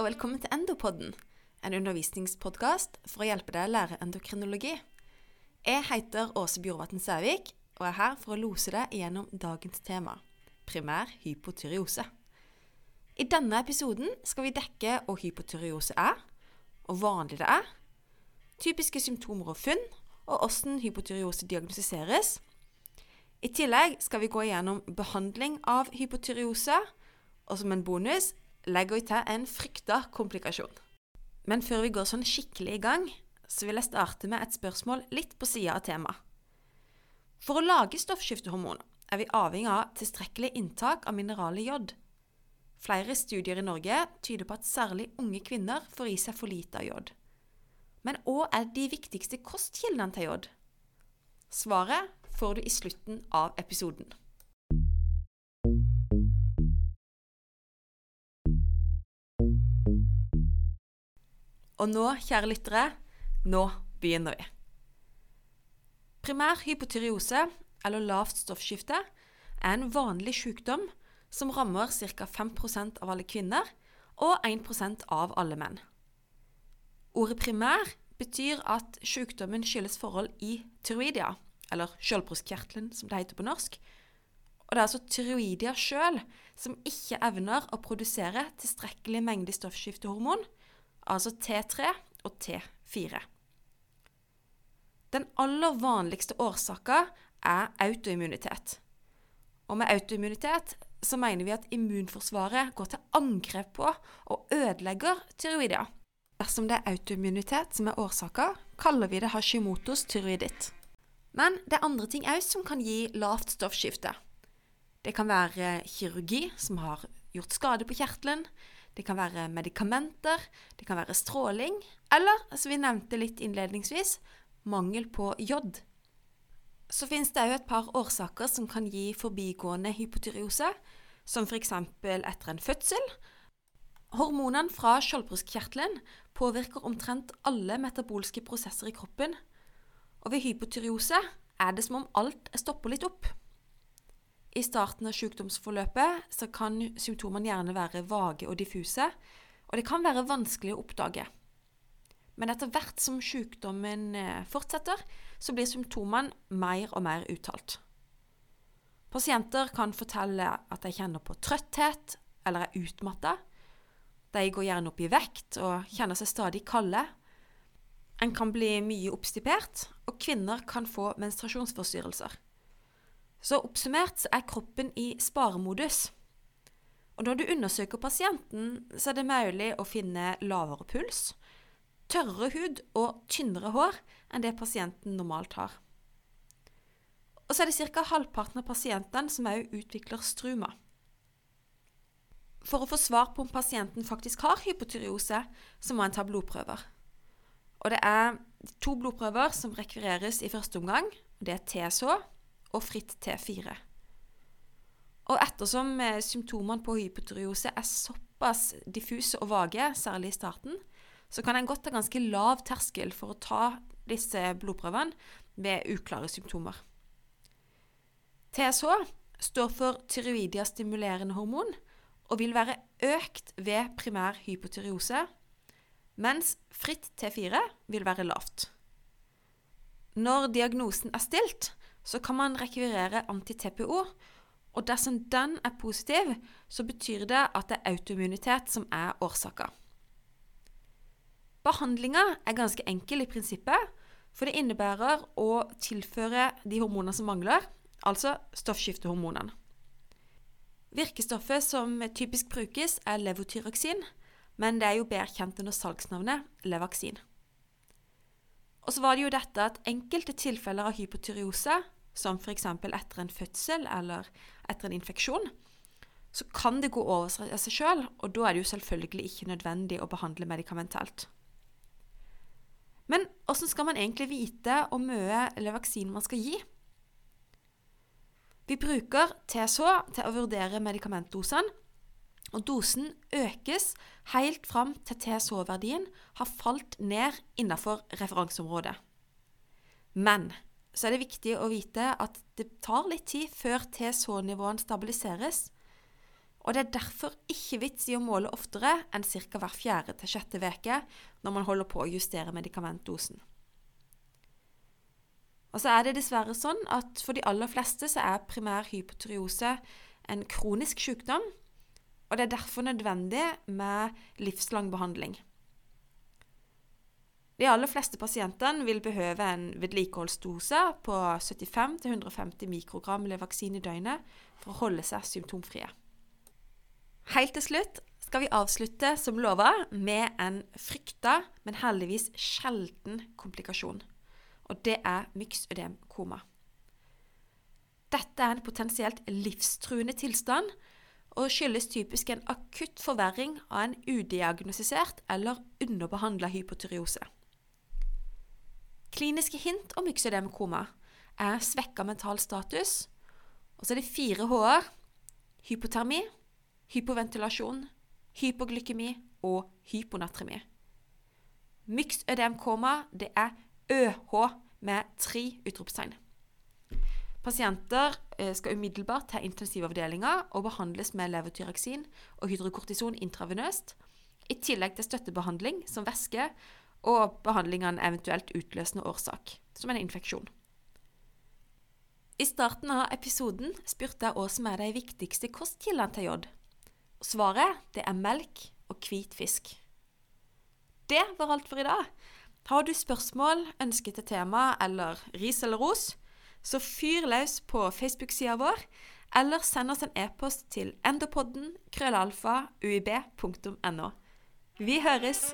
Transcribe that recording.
og velkommen til Endopodden, en undervisningspodkast for å hjelpe deg å lære endokrinologi. Jeg heter Åse Bjorvatn Sævik og er her for å lose deg gjennom dagens tema, primær hypotyreose. I denne episoden skal vi dekke hva hypotyreose er, hvor vanlig det er, typiske symptomer og funn, og hvordan hypotyreose diagnostiseres. I tillegg skal vi gå gjennom behandling av hypotyreose, og som en bonus legger vi til en frykta komplikasjon. Men før vi går sånn skikkelig i gang, så vil jeg starte med et spørsmål litt på sida av temaet. For å lage stoffskiftehormoner er vi avhengig av tilstrekkelig inntak av mineralet jod. Flere studier i Norge tyder på at særlig unge kvinner får i seg for lite av jod. Men hva er de viktigste kostkildene til jod? Svaret får du i slutten av episoden. Og nå, kjære lyttere, nå begynner vi. Primær hypotyreose, eller lavt stoffskifte, er en vanlig sykdom som rammer ca. 5% av alle kvinner og 1% av alle menn. Ordet primær betyr at sykdommen skyldes forhold i tyroidia, eller skjoldbruskkjertelen som det heter på norsk. Og det er altså tyroidia sjøl som ikke evner å produsere tilstrekkelig mengde stoffskiftehormon, altså T3 og T4. Den aller vanligste årsaka er autoimmunitet. Og med autoimmunitet så mener vi at immunforsvaret går til angrep på og ødelegger tyroidia. Dersom det er autoimmunitet som er årsaka, kaller vi det Hashimotos tyroiditt. Men det er andre ting òg som kan gi lavt stoffskifte. Det kan være kirurgi som har gjort skade på kjertelen. Det kan være medikamenter, det kan være stråling, eller, som vi nevnte litt innledningsvis, mangel på jod. Så finnes det òg et par årsaker som kan gi forbigående hypotyreose, som f.eks. etter en fødsel. Hormonene fra skjoldbruskkjertelen påvirker omtrent alle metabolske prosesser i kroppen, og ved hypotyreose er det som om alt stopper litt opp. I starten av sykdomsforløpet så kan symptomene gjerne være vage og diffuse, og det kan være vanskelig å oppdage. Men etter hvert som sykdommen eh, fortsetter, så blir symptomene mer og mer uttalt. Pasienter kan fortelle at de kjenner på trøtthet eller er utmatta. De går gjerne opp i vekt og kjenner seg stadig kalde. En kan bli mye oppstipert, og kvinner kan få menstruasjonsforstyrrelser. Så oppsummert er kroppen i sparemodus. Og når du undersøker pasienten, så er det mulig å finne lavere puls, tørrere hud og tynnere hår enn det pasienten normalt har. Og så er det ca. halvparten av pasientene som òg utvikler struma. For å få svar på om pasienten faktisk har hypotyreose, så må en ta blodprøver. Og det er to blodprøver som rekvireres i første omgang. Det er TSH og fritt T4. Og ettersom eh, symptomene på hypotyreose er såpass diffuse og vage, særlig i starten, så kan en godt ha ganske lav terskel for å ta disse blodprøvene ved uklare symptomer. TSH står for tyroidia-stimulerende hormon og vil være økt ved primær hypotyreose, mens fritt T4 vil være lavt. Når diagnosen er stilt, så kan man rekvirere anti-TPO. Og dersom den er positiv, så betyr det at det er autoimmunitet som er årsaka. Behandlinga er ganske enkel i prinsippet, for det innebærer å tilføre de hormonene som mangler, altså stoffskiftehormonene. Virkestoffet som typisk brukes, er levotyroksin, men det er jo bedre kjent under salgsnavnet Levaksin. Og så var det jo dette at enkelte tilfeller av hypotyreose, som f.eks. etter en fødsel eller etter en infeksjon, så kan det gå over seg sjøl, og da er det jo selvfølgelig ikke nødvendig å behandle medikamentelt. Men hvordan skal man egentlig vite hvor mye eller vaksinen man skal gi? Vi bruker TSH til å vurdere medikamentdosene, og dosen økes helt fram til TSH-verdien har falt ned innenfor referanseområdet. Men så er det viktig å vite at det tar litt tid før TSH-nivåen stabiliseres. Og det er derfor ikke vits i å måle oftere enn ca. hver fjerde til sjette uke når man holder på å justere medikamentdosen. Og så er det dessverre sånn at for de aller fleste så er primær hypotyreose en kronisk sykdom, og det er derfor nødvendig med livslang behandling. De aller fleste pasientene vil behøve en vedlikeholdsdose på 75-150 mikrogram Levaxin i døgnet for å holde seg symptomfrie. Helt til slutt skal vi avslutte som lova med en frykta, men heldigvis sjelden komplikasjon. Og det er myksødemkoma. Dette er en potensielt livstruende tilstand og skyldes typisk en akutt forverring av en udiagnostisert eller underbehandla hypotyreose. Kliniske hint om myxødemkoma er svekka mental status, og så er det fire h-er hypotermi, hypoventilasjon, hypoglykemi og hyponatremi. Myxødemkoma det er ØH med tre utropstegn. Pasienter eh, skal umiddelbart til intensivavdelinga og behandles med levertyraksin og hydrokortison intravenøst, i tillegg til støttebehandling som væske og behandling av en eventuelt utløsende årsak, som en infeksjon. I starten av episoden spurte jeg hva som er de viktigste kostkildene til jod. Svaret det er melk og hvit fisk. Det var alt for i dag. Har du spørsmål, ønsker til tema eller ris eller ros, så fyr løs på Facebook-sida vår, eller send oss en e-post til endopodden krøllalfa uib.no. Vi høres!